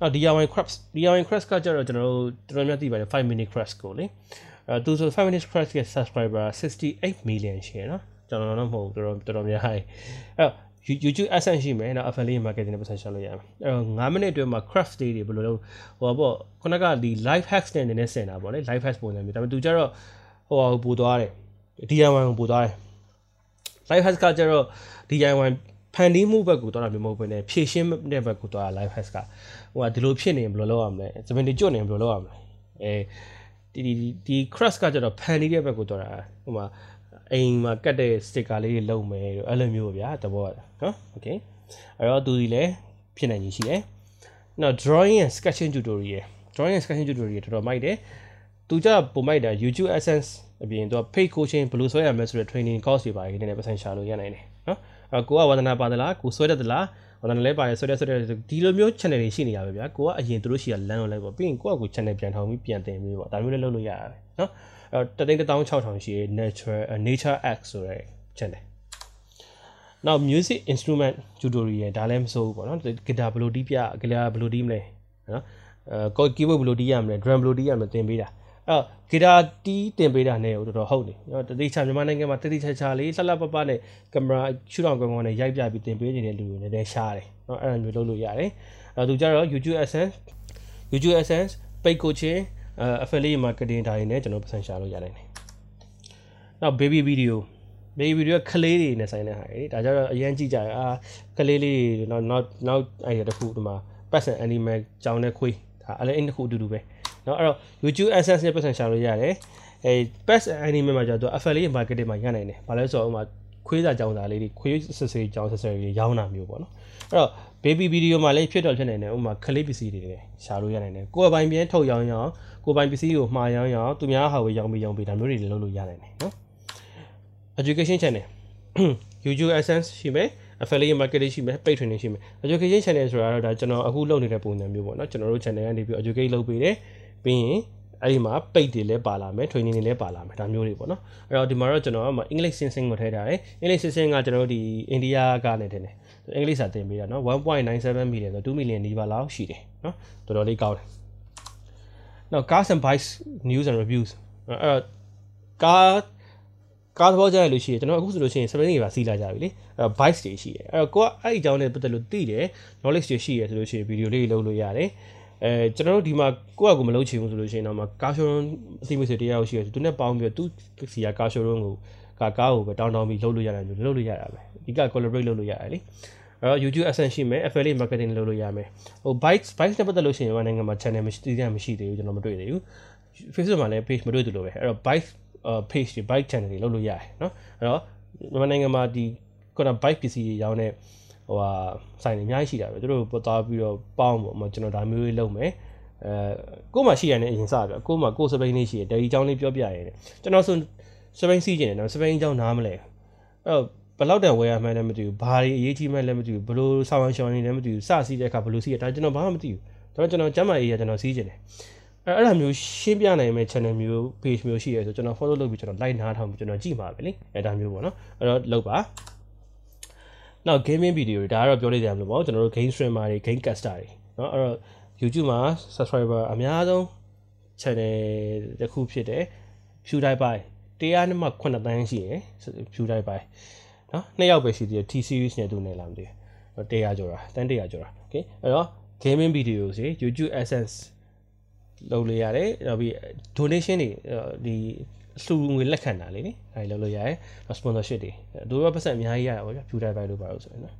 နောက် DIY crafts DIY crafts ကကျတော့ကျွန်တော်တို့တော်တော်များသိပါတယ်5 minute crafts ကိုလေအဲသူဆို5 minute crafts ရဲ့ subscriber 68 million ရှိရနော်ကျွန်တော်တော့မဟုတ်တော်တော်တော်တော်များဟိုင်းအဲ့တော့ YouTube AdSense ရှိမယ်နော် affiliate marketing နဲ့ပတ်သက်ရှာလို့ရမယ်အဲ့တော့9မိနစ်အတွင်းမှာ craft day တွေဘယ်လိုလုပ်ဟိုပေါ့ခုနကဒီ live hacks နဲ့နည်းနည်းဆင်တာပေါ့လေ live hacks ပုံစံမျိုးဒါပေမဲ့သူကျတော့ဟိုဟာပို့သွားတယ် DIY ကိုပို့သွားတယ် live hacks ကကျတော့ DIY ဖန်တီးမှုဘက်ကိုသွားတာမျိုးမဟုတ်ဘဲနဲ့ဖြည့်ရှင်းတဲ့ဘက်ကိုသွားတာ live hacks ကဟိုကဒီလိုဖြစ်နေဘယ်လိုလုပ်ရမလဲစပင်တီကျွတ်နေဘယ်လိုလုပ်ရမလဲအဲဒီဒီဒီ crash ကကျတော့ဖန်တီးတဲ့ဘက်ကိုသွားတာဟိုမှာ အိမ်မှာကတ်တဲ့ sticker လေးတွေလုပ်မယ်လို့အဲ့လိုမျိုးဗျာတဘောနော် okay အဲ့တော့သူဒီလည်းဖြစ်နိုင်ကြီးရှိတယ်နောက် drawing and sketching tutorial drawing and sketching tutorial တော်တော်မိုက်တယ်သူကြပုံမိုက်တာ YouTube Essence အပြင်သူက paid coaching ဘယ်လိုဆွဲရမလဲဆိုတဲ့ training course တွေပါတယ်နည်းနည်းပတ်စံရှာလို့ရနိုင်တယ်နော်အဲ့ကိုကဝါသနာပါသလားကိုဆွဲတတ်သလားဝါသနာလဲပါတယ်ဆွဲတတ်ဆွဲတတ်ဒီလိုမျိုး channel တွေရှိနေရပါဗျာကိုကအရင်သူတို့ရှိရလမ်းလို့လိုက်ပေါ့ပြီးရင်ကိုကကို channel ပြန်ထောင်ပြီးပြန်တင်ပြီးပေါ့ဒါမျိုးလည်းလုပ်လို့ရရတယ်နော် အဲ့တသိန်း16000ရှိရ natural nature x ဆိုတဲ့ channel နောက် music instrument tutorial ဒါလည်းမစိုးဘူးပေါ့နော်ဂီတာဘယ်လိုတီးပြဂီတာဘယ်လိုတီးမလဲနော်အဲ keyboard ဘယ်လိုတီးရမလဲ drum ဘယ်လိုတီးရမလဲသင်ပေးတာအဲ့ဂီတာတီးတင်ပေးတာနဲ့တော်တော်ဟုတ်တယ်နော်တတိချမြန်မာနိုင်ငံမှာတတိချာချာလေးလှလှပပနဲ့ကင်မရာရှူတောင်ကောင်းကောင်းနဲ့ရိုက်ပြပြီးတင်ပေးနေတဲ့လူတွေလည်းလည်းရှားတယ်နော်အဲ့လိုမျိုးလုပ်လို့ရတယ်အဲ့သူကြတော့ YouTube Essence YouTube Essence paid coaching affiliate marketing ဒါတွေနဲ့ကျွန်တော်ပတ်စံရှာလို့ရနိုင်တယ်။နောက် baby video baby video ကလေးတွေနဲ့ဆိုင်တဲ့ဟာတွေဒါကြတော့အရင်ကြည့်ကြရအာကလေးလေးတွေနောက်နောက်နောက် idea တစ်ခုဒီမှာ person animal ကြောင်းနဲ့ခွေးဒါအဲ့အဲ့တစ်ခုအတူတူပဲ။နော်အဲ့တော့ YouTube AdSense နဲ့ပတ်စံရှာလို့ရတယ်။အဲ past animal မှာကျတော့ affiliate marketing မှာရနိုင်တယ်။ဘာလဲဆိုတော့ဥမာခွေးစာကြောင်စာလေးတွေခွေးဆဆေးကြောင်ဆဆေးတွေရောင်းတာမျိုးပေါ့နော်အဲ့တော့ baby video မှာလည်းဖြစ်တော့ဖြစ်နေတယ်ဥမာကလေးပစ္စည်းတွေလည်းရှာလို့ရနိုင်တယ်ကိုယ်ပိုင်ပြန်ထုတ်ရောင်းရောင်း ကိုပိုင်ပစ္စည်းကိုမှာရောင်းရောင်းသူများဟာဝေရောင်းပြီးရောင်းပြီးဒါမျိုးတွေလည်းလုပ်လို့ရနိုင်တယ်နော် education channel YouTube AdSense ရှိမယ် affiliate marketing ရှိမယ် paid training ရှိမယ် education channel ဆိုတာတော့ဒါကျွန်တော်အခုလုပ်နေတဲ့ပုံစံမျိုးပေါ့နော်ကျွန်တော်တို့ channel ကနေပြီး educate လုပ်ပေးတယ်ပြီးရင်အဲ့ဒီမှာ paid တွေလည်းပါလာမယ် training တွေလည်းပါလာမယ်ဒါမျိုးတွေပေါ့နော်အဲ့တော့ဒီမှာတော့ကျွန်တော်အင်္ဂလိပ် sensing ကိုထည့်ထားတယ်အင်္ဂလိပ် sensing ကကျွန်တော်တို့ဒီအိန္ဒိယကနေတင်တယ်အင်္ဂလိပ်စာတင်ပေးတာနော်1.97 million ဆို2 million နီးပါးလောက်ရှိတယ်နော်တော်တော်လေးကောင်းတယ် နောက် cars and bikes news and reviews အဲ့တော့ကားကားသဘောကျရလို့ရှိရင်ကျွန်တော်အခုဆိုလို့ရှိရင်စပိန်တွေပါစီးလာကြပြီလေအဲ့တော့ bikes တွေရှိတယ်အဲ့တော့ကိုကအဲ့ဒီအကြောင်းနဲ့ပတ်သက်လို့သိတယ် knowledge တွေရှိရဆိုလို့ရှိရင်ဗီဒီယိုလေးလုပ်လို့ရတယ်အဲကျွန်တော်တို့ဒီမှာကိုယ့်အကူမလုပ်ချင်ဘူးဆိုလို့ရှိရင်တော့မကားရှိုးရုံးအသိမိတ်ဆွေတရားရှိရသူနဲ့ပေါင်းပြီးတော့သူစီကကားရှိုးရုံးကိုကားကားကိုပဲတောင်းတောင်းပြီးလုပ်လို့ရတယ်လို့လုပ်လို့ရတာပဲဒီက collaborate လုပ်လို့ရတယ်လေအဲ့ တော့ YouTube AdSense ရှိမယ် affiliate marketing လုပ်လို့ရမယ်ဟို bikes bikes နဲ့ပတ်သက်လို့ရှိရင်မြန်မာနိုင်ငံမှာ channel မရှိသေးတယ်မရှိသေးဘူးကျွန်တော်မတွေ့သေးဘူး Facebook မှာလည်း page မတွေ့သလိုပဲအဲ့တော့ bike page တွေ bike channel တွေလုပ်လို့ရတယ်เนาะအဲ့တော့မြန်မာနိုင်ငံမှာဒီခုန bike ပစ္စည်းတွေရောင်းတဲ့ဟိုဟာဆိုင်တွေအများကြီးရှိတာပဲသူတို့ပေါ်သွားပြီးတော့ပေါင်းပေါ့ကျွန်တော်ဒါမျိုးလေးလုပ်မယ်အဲကို့မှာရှိရတဲ့အရင်စပြကို့မှာကို့စပိန်လေးရှိရတယ်ဒီအကြောင်းလေးပြောပြရတယ်ကျွန်တော်ဆိုစပိန်စီးကျင်တယ်နော်စပိန်အကြောင်းနားမလဲအဲ့တော့ဘယ် လောက်တန်ဝယ်ရမှန်းလည်းမသိဘူးဘာတွေအရေးကြီးမှန်းလည်းမသိဘူးဘလို့ဆောင်းရှောင်းနေလည်းမသိဘူးစစီးတဲ့အခါဘလို့စီးရဒါကျွန်တော်ဘာမှမသိဘူးဒါကျွန်တော်ကျမ်းမာရေးရကျွန်တော်စီးကျင်တယ်အဲ့အဲ့ဒါမျိုးရှင်းပြနိုင်မဲ့ channel မျိုး page မျိုးရှိရဲဆိုကျွန်တော် follow လုပ်ပြီးကျွန်တော် like နားထောင်ပြီးကျွန်တော်ကြည့်မှာပဲလေအဲ့ဒါမျိုးပေါ့နော်အဲ့တော့လုပ်ပါနောက် gaming video တွေဒါကတော့ပြောလိုက်ကြမလို့ပေါ့ကျွန်တော်တို့ game streamer တွေ game caster တွေเนาะအဲ့တော့ YouTube မှာ subscriber အများဆုံး channel တစ်ခုဖြစ်တယ် PewDiePie တရားနဲ့မှ9တန်းရှိရယ် PewDiePie နော်နှစ်ယောက်ပဲရှိသေးတယ် T series နဲ့သူနဲ့လာမသိဘူး100ကျော်တာတန်း100ကျော်တာ okay အဲ့တော့ gaming video စီ YouTube Essence လုပ်လို့ရတယ်နောက်ပြီး donation တွေဒီလှူငွေလက်ခံတာလေးနိအဲ့လုပ်လို့ရတယ်နောက် sponsorship တွေတို့ရောပတ်စံအများကြီးရတာပေါ့ဗျာ Future Buy လို့ပါလို့ဆိုရင်နော်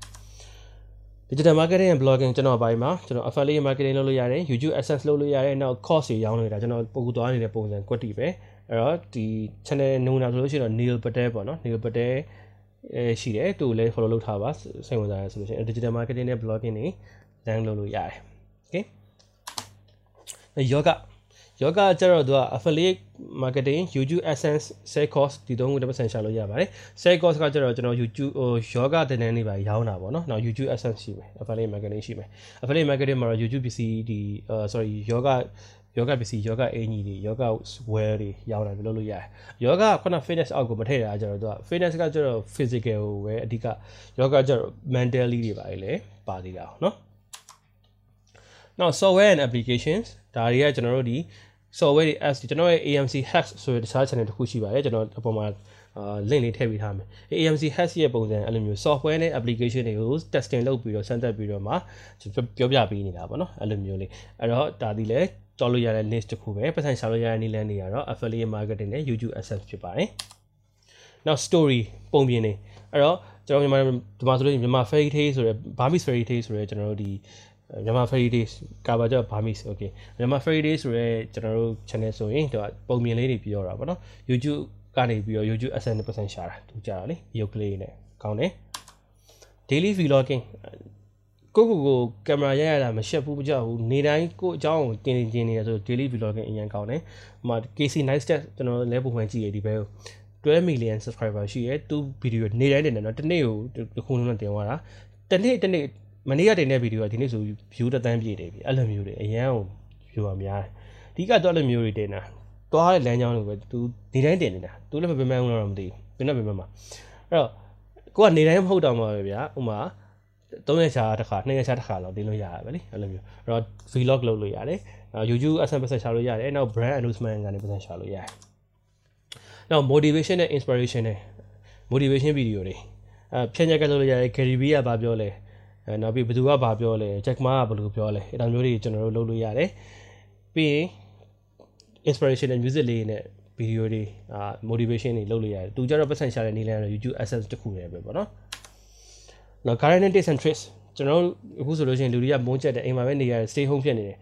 digital marketing and blogging ကျွန်တော်ပိုင်းမှာကျွန်တော် affiliate marketing လုပ်လို့ရတယ် YouTube AdSense လုပ်လို့ရတယ်နောက် course တွေရောင်းလို့ရတာကျွန်တော်ပုံကူသွားနေတဲ့ပုံစံကွက်တီပဲအဲ့တော့ဒီ channel နုံနာဆိုလို့ရှိရင်တော့ Neil Patel ပေါ့နော် Neil Patel အဲရှိတယ်သူလည်း follow လုပ်ထားပါစိတ်ဝင်စားရဆိုလို့ရှိရင် digital marketing နဲ့ blogging တွေလမ်းလုပ်လို့ရတယ် okay ယောဂယောဂကျတော့သူက affiliate marketing YouTube AdSense sales cost ဒီသုံးခုတစ်ပတ်ဆန်ရှာလို့ရပါတယ် sales cost ကကျတော့ကျွန်တော် YouTube ဟိုယောဂတင်တန်းနေပါရောင်းတာပေါ့နော်နောက် YouTube AdSense ရှိမယ် affiliate marketing ရှိမယ် affiliate marketing မှာတော့ YouTube PC ဒီ sorry ယောဂ ယောဂပစ္စည်းယောဂအင်ကြီးတွေယောဂ wear တွေရောင်းတာလုပ်လို့ရတယ်ယောဂခုန fitness အောက်ကိုမထည့်တာကျတော့သူက fitness ကကျတော့ physical ကိုပဲအဓိကယောဂကျတော့ mentally တွေပါလေပါသေးတာเนาะနောက် software and applications ဒါတွေကကျွန်တော်တို့ဒီ software တွေ apps ကျွန်တော်ရဲ့ AMC hacks ဆိုတဲ့တခြား channel တစ်ခုရှိပါတယ်ကျွန်တော်အပေါ်မှာအာ link လေးထည့်ပေးထားမယ် AMC hacks ရဲ့ပုံစံအဲ့လိုမျိုး software နဲ့ application တွေကို testing လုပ်ပြီးတော့စမ်းသပ်ပြီးတော့မှပြောပြပေးနေတာပေါ့နော်အဲ့လိုမျိုးလေးအဲ့တော့ဒါဒီလဲ ကြောက်လို့ရတဲ့ list တစ်ခုပဲပတ်စံရှာလို့ရတဲ့နည်းလမ်းတွေကတော့ affiliate marketing နဲ့ YouTube AdSense ဖြစ်ပါတယ်နောက် story ပုံပြင်နေအဲ့တော့ကျွန်တော်မြန်မာဒီမှာဆိုလို့မြန်မာ fairy tale ဆိုရယ် Burmese fairy tale ဆိုရယ်ကျွန်တော်တို့ဒီမြန်မာ fairy days ကာဘာကြော Burmese okay မြန်မာ fairy days ဆိုရဲကျွန်တော်တို့ channel ဆိုရင်တော့ပုံမြင်လေးတွေပြောတာပေါ့နော် YouTube ကနေပြီးတော့ YouTube SN% ရှာတာသူကြတာလေရုပ်ကလေးနဲ့ကောင်းတယ် daily vlogging ကိုကိုကိုကင်မရာရရတာမရှက်ဘူးမကြောက်ဘူးနေတိုင်းကိုအကြောင်းကိုတင်တင်နေရဆို daily vlogging အရင်ကောင်းတယ်ဟိုမှာ KC Nice Stat ကျွန်တော်လဲပုံမှန်ကြည့်ရဒီဘဲ12 million subscriber ရှိရဲသူဗီဒီယိုနေတိုင်းတင်တယ်နော်တစ်နေ့ကိုတစ်ခုလုံးနဲ့တင်သွားတာတစ်နေ့တစ်နေ့မနေ့ကတင်တဲ့ဗီဒီယိုကဒီနေ့ဆို view တစ်သန်းပြည့်တယ်ပြီအဲ့လိုမျိုးတွေအရန်ကို view ပါများတယ်အဓိကတော့အဲ့လိုမျိုးတွေတင်တာသွားတဲ့လမ်းကြောင်းတွေပဲ तू နေတိုင်းတင်နေတာ तू လည်းမပင်ပန်းဘူးတော့မသိဘူးဘယ်နဲ့ပင်ပန်းမှာအဲ့တော့ကိုကနေတိုင်းမဟုတ်တော့မှာပဲဗျာဥမာ 3ရက်ချာတစ်ခါ2ရက်ချာတစ်ခါလောက်တင်လို့ရတာပဲလေအဲ့လိုမျိုးအဲ့တော့ vlog လုပ်လို့ရတယ် YouTube AdSense ပတ်ဆက်ရှာလို့ရတယ်နောက် brand announcement ကနေပတ်ဆက်ရှာလို့ရတယ်နောက် motivation နဲ့ inspiration နဲ့ motivation video တွေအဲဖြန့်ချက်ကလုပ်လို့ရတယ် Gary Vee ကဘာပြောလဲအဲနောက်ပြီးဘယ်သူကဘာပြောလဲ Jack Ma ကဘယ်လိုပြောလဲအဲဒါမျိုးတွေကျွန်တော်တို့လုပ်လို့ရတယ်ပြီးရင် inspirational music လေးနဲ့ဗီဒီယိုတွေအာ motivation တွေလုပ်လို့ရတယ်သူကြတော့ပတ်စံရှာတဲ့နည်းလမ်းတော့ YouTube AdSense တခုတည်းပဲပေါ့နော် နောက် gardening tips and tricks ကျွန်တော်တို့အခုဆိုလို့ရှိရင်လူတွေကမုန်းချက်တယ်အိမ်မှာပဲနေရတယ် stay home ဖြစ်နေတယ်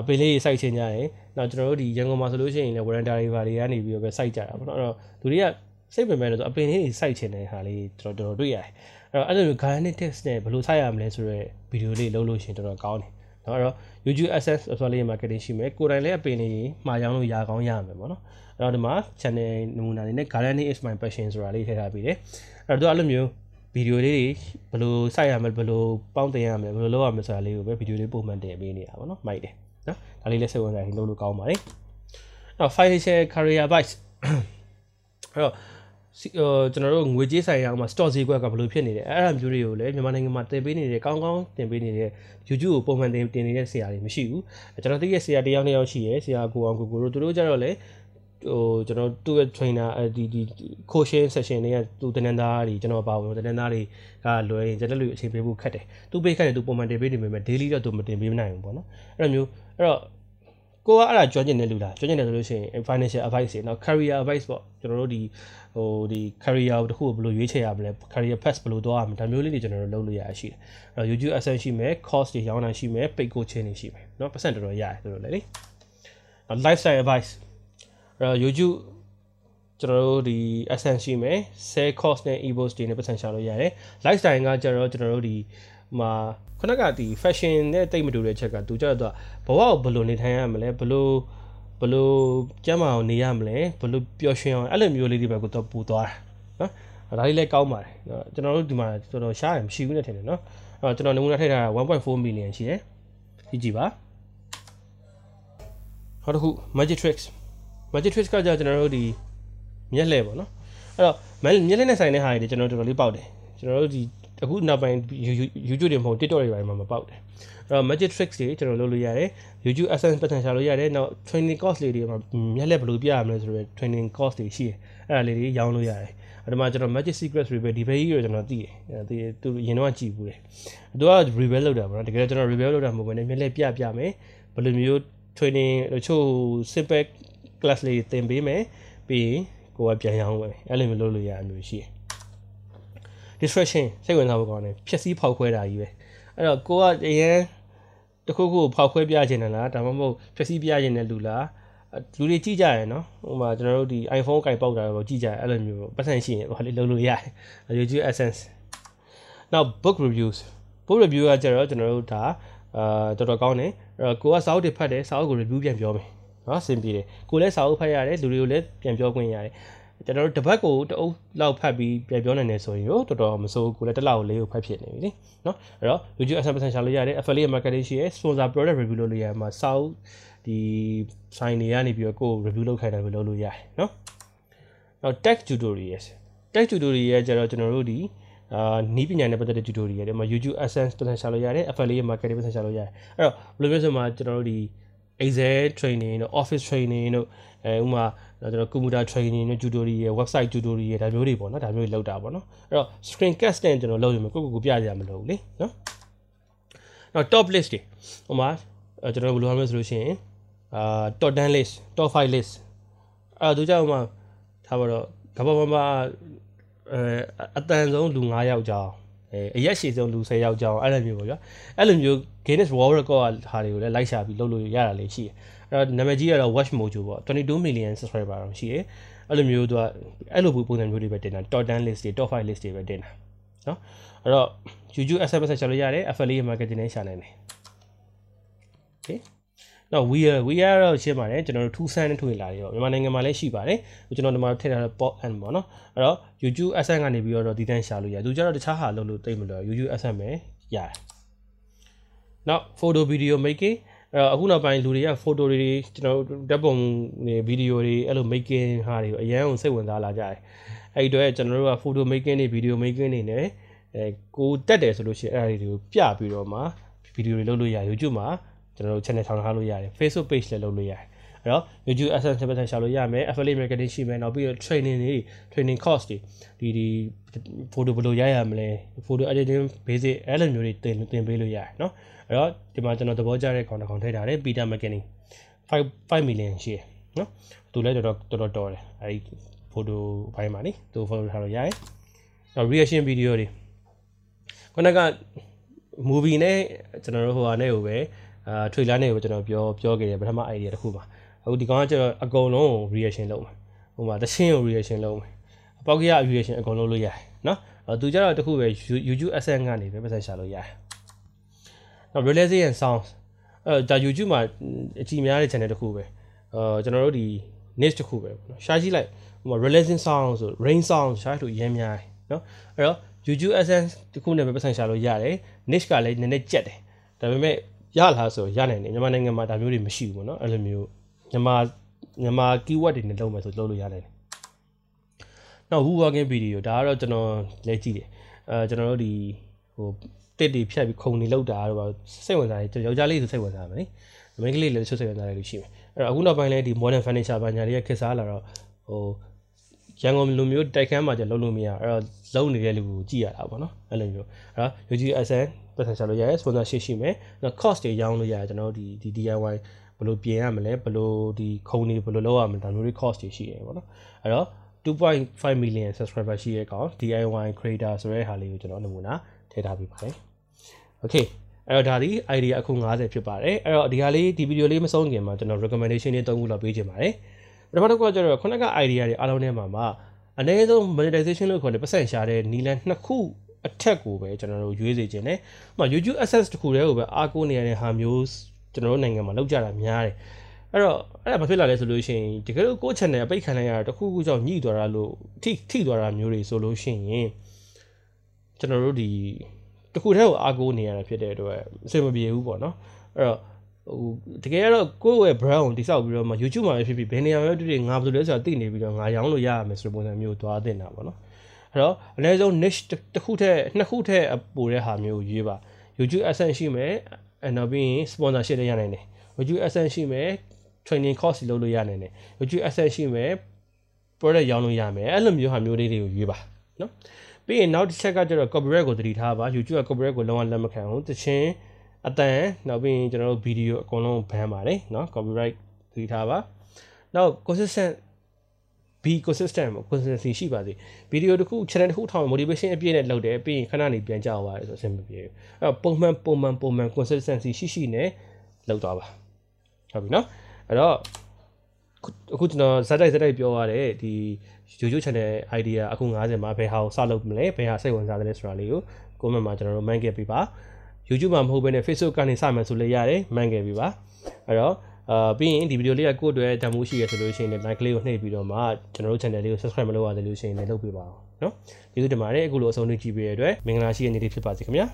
အပင်လေးစိုက်ချင်ကြတယ်နောက်ကျွန်တော်တို့ဒီရန်ကုန်မှာဆိုလို့ရှိရင်လည်း warranty တွေဘာတွေကနေပြီးတော့ပဲစိုက်ကြတာပေါ့နော်အဲ့တော့လူတွေကစိတ်ပင်ပန်းလို့ဆိုအပင်လေးတွေစိုက်ချင်တဲ့ဟာလေးကျွန်တော်တော်တော်တွေ့ရတယ်အဲ့တော့အဲ့လို gardening tips နဲ့ဘယ်လိုစိုက်ရမလဲဆိုတော့ဗီဒီယိုလေးလုပ်လို့ရှိရင်တော်တော်ကောင်းတယ်နော်အဲ့တော့ YouTube AdSense ဆိုလေး marketing ရှိမယ်ကိုယ်တိုင်လည်းအပင်လေးမှာရောင်းလို့ရကောင်းရမယ်ပေါ့နော်အဲ့တော့ဒီမှာ channel နမူနာလေးနဲ့ gardening is my passion ဆိုတာလေးထည့်ထားပြီးတယ်အဲ့တော့အဲ့လိုမျိုး ဗီဒီယိုလေးတွေဘယ်လိုစိုက်ရမလဲဘယ်လိုပေါင်းတင်ရမလဲဘယ်လိုလုပ်ရမလဲဆိုတာလေးကိုပဲဗီဒီယိုလေးပုံမှန်တင်ပေးနေတာပေါ့နော်မိုက်တယ်နော်ဒါလေးလည်းစိတ်ဝင်စားရင်လုပ်လို့ကောင်းပါတယ်နောက် financial career advice အဲ့တော့ဟိုကျွန်တော်တို့ငွေကြေးဆိုင်ရာမှာ stock ဈေးကွက်ကဘယ်လိုဖြစ်နေလဲအဲ့ဒါမျိုးတွေကိုလည်းမြန်မာနိုင်ငံမှာတင်ပေးနေတဲ့ကောင်းကောင်းတင်ပေးနေတဲ့ YouTube ကိုပုံမှန်တင်တင်နေတဲ့ဆရာတွေမရှိဘူးကျွန်တော်သိတဲ့ဆရာတယောက်နှစ်ယောက်ရှိရယ်ဆရာကိုအောင်ကိုကိုတို့သူတို့ကြတော့လေ ဟိုကျွန်တော်သူ့ရဲ့ trainer ဒီဒီ coaching session တွေကသူတနင်္သာရီကျွန်တော်ပါဝင်တနင်္သာရီကလွယ်ရင်ကျွန်တော်လူအချိန်ပေးဖို့ခက်တယ်သူပေးခက်တယ်သူပုံမှန်တင်ပေးနေပေမဲ့ daily တော့သူမတင်ပေးနိုင်ဘူးပေါ့နော်အဲ့လိုမျိုးအဲ့တော့ကိုကအဲ့ဒါကျွမ်းကျင်တဲ့လူလားကျွမ်းကျင်တယ်ဆိုလို့ရှိရင် financial advice တွေနော် career advice ပေါ့ကျွန်တော်တို့ဒီဟိုဒီ career တစ်ခုကိုဘယ်လိုရွေးချယ်ရမလဲ career path ဘယ်လိုသွားရမလဲဒါမျိုးလေးတွေကျွန်တော်တို့လုပ်လို့ရရှိတယ်အဲ့တော့ YouTube AdSense ရှိမယ် course တွေရောင်းတာရှိမယ် paid coaching တွေရှိမယ်နော်ပတ်စံတော်တော်ရတယ်ဆိုတော့လေနော် lifestyle advice အဲ့တော့ YouTube ကျွန်တော်တို့ဒီ AdSense ရှိမယ် sell course နဲ့ e-books တွေနဲ့ percent ရှာလို့ရတယ် lifestyle ကကျတော့ကျွန်တော်တို့ဒီမှာခုနကဒီ fashion နဲ့တိတ်မတူတဲ့ချက်ကသူကျတော့ဘဝကိုဘယ်လိုနေထိုင်ရမလဲဘယ်လိုဘယ်လိုကျမ်းမာအောင်နေရမလဲဘယ်လိုပျော်ရွှင်အောင်အဲ့လိုမျိုးလေးတွေပဲကိုတော့ပူသွားတာနော်ဒါလေးလည်းကောင်းပါတယ်နော်ကျွန်တော်တို့ဒီမှာတော်တော်ရှားတယ်မရှိဘူးနဲ့ထင်တယ်နော်အဲ့တော့ကျွန်တော်နမူနာထည့်ထားတာ1.4 million ရှိတယ်ကြည့်ကြည့်ပါနောက်တစ်ခု magic tricks magic tricks ကကြာကျွန်တော်တို့ဒီမျက်လှည့်ပေါ့နော်အဲ့တော့မျက်လှည့်နဲ့ဆိုင်တဲ့ဟာတွေကျွန်တော်တော်တော်လေးပေါက်တယ်ကျွန်တော်တို့ဒီအခုနောက်ပိုင်း YouTube တွေမဟုတ် TikTok တွေပိုင်းမှာမပေါက်တယ်အဲ့တော့ magic tricks တွေကျွန်တော်လုပ်လို့ရတယ် YouTube AdSense ပတ်ထန်ရှာလို့ရတယ်နောက် training course လေးတွေမှာမျက်လက်ဘယ်လိုပြရမလဲဆိုတော့ training course တွေရှိတယ်အဲ့ဒါလေးတွေရောင်းလို့ရတယ်အဲ့ဒီမှာကျွန်တော် magic secrets reveal ဒီဘက်ကြီးကိုကျွန်တော်သိတယ်ဒီသူရင်တော့ကြည့်ဘူးတယ်သူက reveal လုပ်တာပေါ့နော်တကယ်တော့ကျွန်တော် reveal လုပ်တာမဟုတ်ဘဲနဲ့မျက်လက်ပြပြမယ်ဘယ်လိုမျိုး training တချို့ simple class လေးသင်ပေးမယ်ပြီးရင်ကိုကပြန်ရောင်းမယ်အဲ့လိုမျိုးလုပ်လို့ရအမျိုးရှိတယ် distraction စိတ်ဝင်စားဖို့ကောင်းတယ်ဖြက်စီးဖောက်ခွဲတာကြီးပဲအဲ့တော့ကိုကအရင်တခုခုဖောက်ခွဲပြခြင်းလားဒါမှမဟုတ်ဖြက်စီးပြခြင်းတဲ့လူလားလူတွေကြည့်ကြရယ်နော်ဟိုမှာကျွန်တော်တို့ဒီ iPhone ကိုင်ပေါက်တာတော့ကြည့်ကြရအဲ့လိုမျိုးပတ်စံရှိရင်ဘာလေးလုပ်လို့ရတယ် YouTube AdSense နောက် book reviews book review ကကျတော့ကျွန်တော်တို့ဒါအာတော်တော်ကောင်းတယ်အဲ့တော့ကိုကစာအုပ်တွေဖတ်တယ်စာအုပ်ကို review ပြန်ပြောမယ် နော်အဆင်ပြေတယ်ကိုလည်းစာအုပ်ဖတ်ရတယ်လူတွေကိုလည်းပြန်ပြောခွင့်ရတယ်ကျွန်တော်တို့တပတ်ကိုတအုပ်လောက်ဖတ်ပြီးပြန်ပြောနိုင်တယ်ဆိုရင်ရောတော်တော်မစိုးကိုလည်းတစ်လောက်လေးကိုဖတ်ဖြစ်နေပြီလေနော်အဲ့တော့ YouTube Adsense ရှာလို့ရတယ် affiliate marketing ရှိရယ် sponsor product review လုပ်လို့ရတယ်မှာစာအုပ်ဒီ sign တွေကနေပြီးတော့ကို review လုပ်ခိုင်းတယ်ပဲလုပ်လို့ရတယ်နော်နောက် tech tutorials tech tutorial ကျတော့ကျွန်တော်တို့ဒီအာနီးပညာနဲ့ပတ်သက်တဲ့ tutorial တွေမှာ YouTube AdSense ပတ်သက်ရှာလို့ရတယ် affiliate marketing ပတ်သက်ရှာလို့ရတယ်အဲ့တော့ဘယ်လိုမျိုးဆိုမှကျွန်တော်တို့ဒီ Excel training တို့ Office training တို့အဲဥမာကျွန်တော် computer training တို့ tutorial website tutorial ဒါမျိုးတွေပေါ့နော်ဒါမျိုးတွေလောက်တာပေါ့နော်အဲ့တော့ screen casting ကျွန်တော်လုပ်ရမယ်ကိုကိုကိုပြရမှာမလို့လေနော်နောက် top list တွေဥမာကျွန်တော်ဘယ်လိုဟာမျိုးဆိုလို့ရှိရင်အာ top 10 list top 5 list အဲ့ဒါတို့ကြောင့်ဥမာထားပါတော့ကဘာဘာဘာအဲအတန်ဆုံးလူ9ယောက်ကြောင်း အဲအရက်ရှည်ဆုံးလူ10ယောက်ကြောင်းအဲ့လိုမျိုးပေါ့ဗျာအဲ့လိုမျိုး Guinness World Record ဟာတွေကိုလည်းလိုက်ရှာပြီးလုပ်လို့ရတာလေးရှိတယ်အဲ့တော့နာမည်ကြီးကတော့ Watch Mojo ပေါ့22 million subscriber တော့ရှိတယ်အဲ့လိုမျိုးသူကအဲ့လိုပုံစံမျိုးတွေပဲတင်တာ top 10 list တွေ top 5 list တွေပဲတင်တာနော်အဲ့တော့ YouTube SMS ဆက်ချလို့ရတယ် affiliate marketing နဲ့ရှာနိုင်တယ် okay နော် we are we are တော့ရှင်းပါတယ်ကျွန်တော်တို့ထူးဆန်းတဲ့ထွေလာတွေတော့မြန်မာနိုင်ငံမှာလည်းရှိပါတယ်ကျွန်တော်ဒီမှာထည့်ထားတဲ့ pop and ပေါ့နော်အဲ့တော့ YouTube SM ကနေပြီးတော့ဒီတန်းရှာလို့ရတယ်သူကျတော့တခြားဟာလုပ်လို့တိတ်မလို့ YouTube SM ပဲရတယ်နောက် photo video making အဲ့တော့အခုနောက်ပိုင်းလူတွေက photo တွေကျွန်တော်တို့ဓာတ်ပုံတွေဗီဒီယိုတွေအဲ့လို making ဟာတွေကိုအရန်အောင်စိတ်ဝင်စားလာကြတယ်အဲ့ဒီတော့ကျွန်တော်တို့က photo making တွေ video making တွေနဲ့အဲကိုတက်တယ်ဆိုလို့ရှိရင်အဲ့ဒါတွေကိုပြပြီးတော့မှဗီဒီယိုတွေလုပ်လို့ရ YouTube မှာ ကျွန်တော်တို့ channel ထောင်ထားလို့ရတယ် Facebook page လည်းလုပ်လို့ရတယ်အဲ့တော့ YouTube AdSense တစ်ပတ်ထိုင်ရှာလို့ရမယ် affiliate marketing ရှိမယ်နောက်ပြီးတော့ training တွေ training course တွေဒီဒီ photo ဘယ်လိုရရမလဲ photo editing basic အဲ့လိုမျိုးတွေသင်သင်ပေးလို့ရတယ်เนาะအဲ့တော့ဒီမှာကျွန်တော်သဘောကျတဲ့ကောင်တစ်ကောင်ထည့်ထားတယ် Peter McKinney 5 5 million ရှိရယ်เนาะသူလည်းတော်တော်တော်တော်တယ်အဲ့ဒီ photo ဘိုင်းမှာနိသူ photo ထားလို့ရတယ်နောက် reaction video တွေခုနက movie နဲ့ကျွန်တော်တို့ဟိုဟာနဲ့ကိုပဲ အာ trailer နဲ့ကိုကျွန်တော်ပြောပြောခဲ့တယ်ပထမ idea တစ်ခုပါအခုဒီကောင်ကကျတော့အကုန်လုံး reaction လုပ်မှာဟိုမှာတချင်းကို reaction လုပ်မှာအပေါက်ကရ reaction အကုန်လုံးလုပ်ရတယ်နော်အဲသူကျတော့တခုပဲ YouTube asset ကနေပဲပတ်သက်ရှာလို့ရတယ်နော် realization and sounds အဲဒါ YouTube မှာအကြည့်များတဲ့ channel တခုပဲအာကျွန်တော်တို့ဒီ niche တခုပဲပေါ့နော်ရှာကြည့်လိုက်ဟိုမှာ realization sound ဆို rain sound ရှာလို့ရမ်းများတယ်နော်အဲ့တော့ YouTube Essence တခုနဲ့ပဲပတ်သက်ရှာလို့ရတယ် niche ကလည်းနည်းနည်းကြက်တယ်ဒါပေမဲ့ ရလားဆိုရနိုင်တယ်မြန်မာနိုင်ငံမှာဒါမျိုးတွေမရှိဘူးပေါ့နော်အဲ့လိုမျိုးမြန်မာမြန်မာ keyword တွေနဲ့လုပ်မယ်ဆိုလုပ်လို့ရနိုင်တယ်နောက် who working video ဒါကတော့ကျွန်တော်လဲကြည့်တယ်အဲကျွန်တော်တို့ဒီဟိုတစ်တွေဖြတ်ပြီးခုံနေလောက်တာတော့စိတ်ဝင်စားတယ်ယောက်ျားလေးဆိုစိတ်ဝင်စားမယ်နိမိန်းကလေးလည်းစိတ်ဝင်စားတယ်လို့ရှိမယ်အဲ့တော့အခုနောက်ပိုင်းလဲဒီ modern furniture ဘာညာတွေကခက်စားလာတော့ဟိုရန်ကုန်လူမျိုးတိုက်ခန်းမှာကျလုံးလို့မရအဲ့တော့လုံးနေတဲ့လူကိုကြည့်ရတာပေါ့နော်အဲ့လိုမျိုးအဲ့တော့ UG SN ပတ်သက်ချလို့ရတယ် sponsorship ရှိမယ်နောက် cost တွေရောင်းလို့ရတယ်ကျွန်တော်တို့ဒီဒီ DIY ဘယ်လိုပြင်ရမလဲဘယ်လိုဒီခုံတွေဘယ်လိုလုပ်ရမလဲဒါမျိုးတွေ cost တွေရှိရပေါ့နော်အဲ့တော့2.5 million subscriber ရှိရဲ့ကောင် DIY creator ဆိုတဲ့ဟာလေးကိုကျွန်တော်နမူနာထည့်ထားပေးပါတယ် okay အဲ့တော့ဒါဒီ idea အခု90ဖြစ်ပါတယ်အဲ့တော့ဒီဟာလေးဒီဗီဒီယိုလေးမဆုံးခင်မှာကျွန်တော် recommendation လေး၃ခုလောက်ပေးချင်ပါတယ်ပထမတစ်ခုကကျတော့ခုနက idea တွေအားလုံးထဲမှာမှာအနည်းဆုံး monetization လို့ခေါ်တဲ့ပတ်စံရှာတဲ့နီလန်နှစ်ခု အထက်ကိုပဲကျွန်တော်တို့ရွေးစေခြင်းနဲ့ဥပမာ YouTube access တခုတည်းကိုပဲအားကိုးနေရတဲ့ဟာမျိုးကျွန်တော်တို့နိုင်ငံမှာလောက်ကြတာများတယ်အဲ့တော့အဲ့ဒါဘာဖြစ်လာလဲဆိုလို့ရှိရင်တကယ်လို့ကိုယ့် channel အပိတ်ခံလိုက်ရတာတခုခုကြောင့်ညှိသွားတာလို့ထိထိသွားတာမျိုးတွေဆိုလို့ရှိရင်ကျွန်တော်တို့ဒီတခုတည်းကိုအားကိုးနေရတာဖြစ်တဲ့အတွက်အဆင်မပြေဘူးပေါ့နော်အဲ့တော့ဟိုတကယ်တော့ကိုယ့်ရဲ့ brand ကိုတိစောက်ပြီးတော့မှ YouTube မှာဖြစ်ဖြစ်ဘယ်နေရာမှာတွေ့တွေ့ငါဘယ်လိုလဲဆိုတာသိနေပြီးတော့ငါရောင်းလို့ရရမယ်ဆိုတဲ့ပုံစံမျိုးသွားတင်တာပေါ့နော် အဲ့တော့အနည်းဆုံး niche တစ်ခုထက်နှစ်ခုထက်ပိုတဲ့ဟာမျိုးရွေးပါ YouTube AdSense ရှိမယ်အဲ့နောက်ပြီး sponsorship လည်းရနိုင်တယ် YouTube AdSense ရှိမယ် training course လုပ်လို့ရနိုင်တယ် YouTube AdSense ရှိမယ် product ရောင်းလို့ရမယ်အဲ့လိုမျိုးဟာမျိုးလေးတွေကိုရွေးပါနော်ပြီးရင်နောက်တစ်ချက်ကကျတော့ copyright ကိုသတိထားပါ YouTube က copyright ကိုလုံးဝလက်မခံဘူးတခြင်းအတန်နောက်ပြီးရင်ကျွန်တော်တို့ဗီဒီယိုအကုန်လုံး ban ပါတယ်နော် copyright သတိထားပါနောက် consistent be consistent consistency ရှိပါစေဗီဒီယိုတစ်ခု channel တစ်ခုထောင် motivation အပြည့်နဲ့လုပ်တယ်ပြီးရင်ခဏနေပြန်ကြောက်ပါတယ်ဆိုအဆင်မပြေဘူးအဲ့တော့ပုံမှန်ပုံမှန်ပုံမှန် consistency ရှိရှိနဲ့လုပ်သွားပါဟုတ်ပြီနော်အဲ့တော့အခုကျွန်တော်ဇာတ်တိုက်ဇာတ်တိုက်ပြောရတဲ့ဒီ YouTube channel idea အခု90မှာဘယ်ဟာကိုစလုပ်မလဲဘယ်ဟာစိတ်ဝင်စားတယ်လဲဆိုတာလေးကို comment မှာကျွန်တော်တို့မှန်းခဲ့ပြပါ YouTube မှာမဟုတ်ဘဲနဲ့ Facebook ကနေစမယ်ဆိုလည်းရတယ်မှန်းခဲ့ပြပါအဲ့တော့ အာပြီးရင်ဒီဗီဒီယိုလေးကကိုယ့်အတွက်ဓာတ်မှုရှိရဆိုလို့ရှိရင်လည်း like လေးကိုနှိပ်ပြီးတော့မှကျွန်တော်တို့ channel လေးကို subscribe မလုပ်ရသေးလို့ရှိရင်လည်းလုပ်ပေးပါအောင်နော်ကျေးဇူးတင်ပါတယ်အခုလိုအဆုံးထိကြည့်ပေးရတဲ့အတွက်မင်္ဂလာရှိတဲ့နေ့လေးဖြစ်ပါစေခင်ဗျာ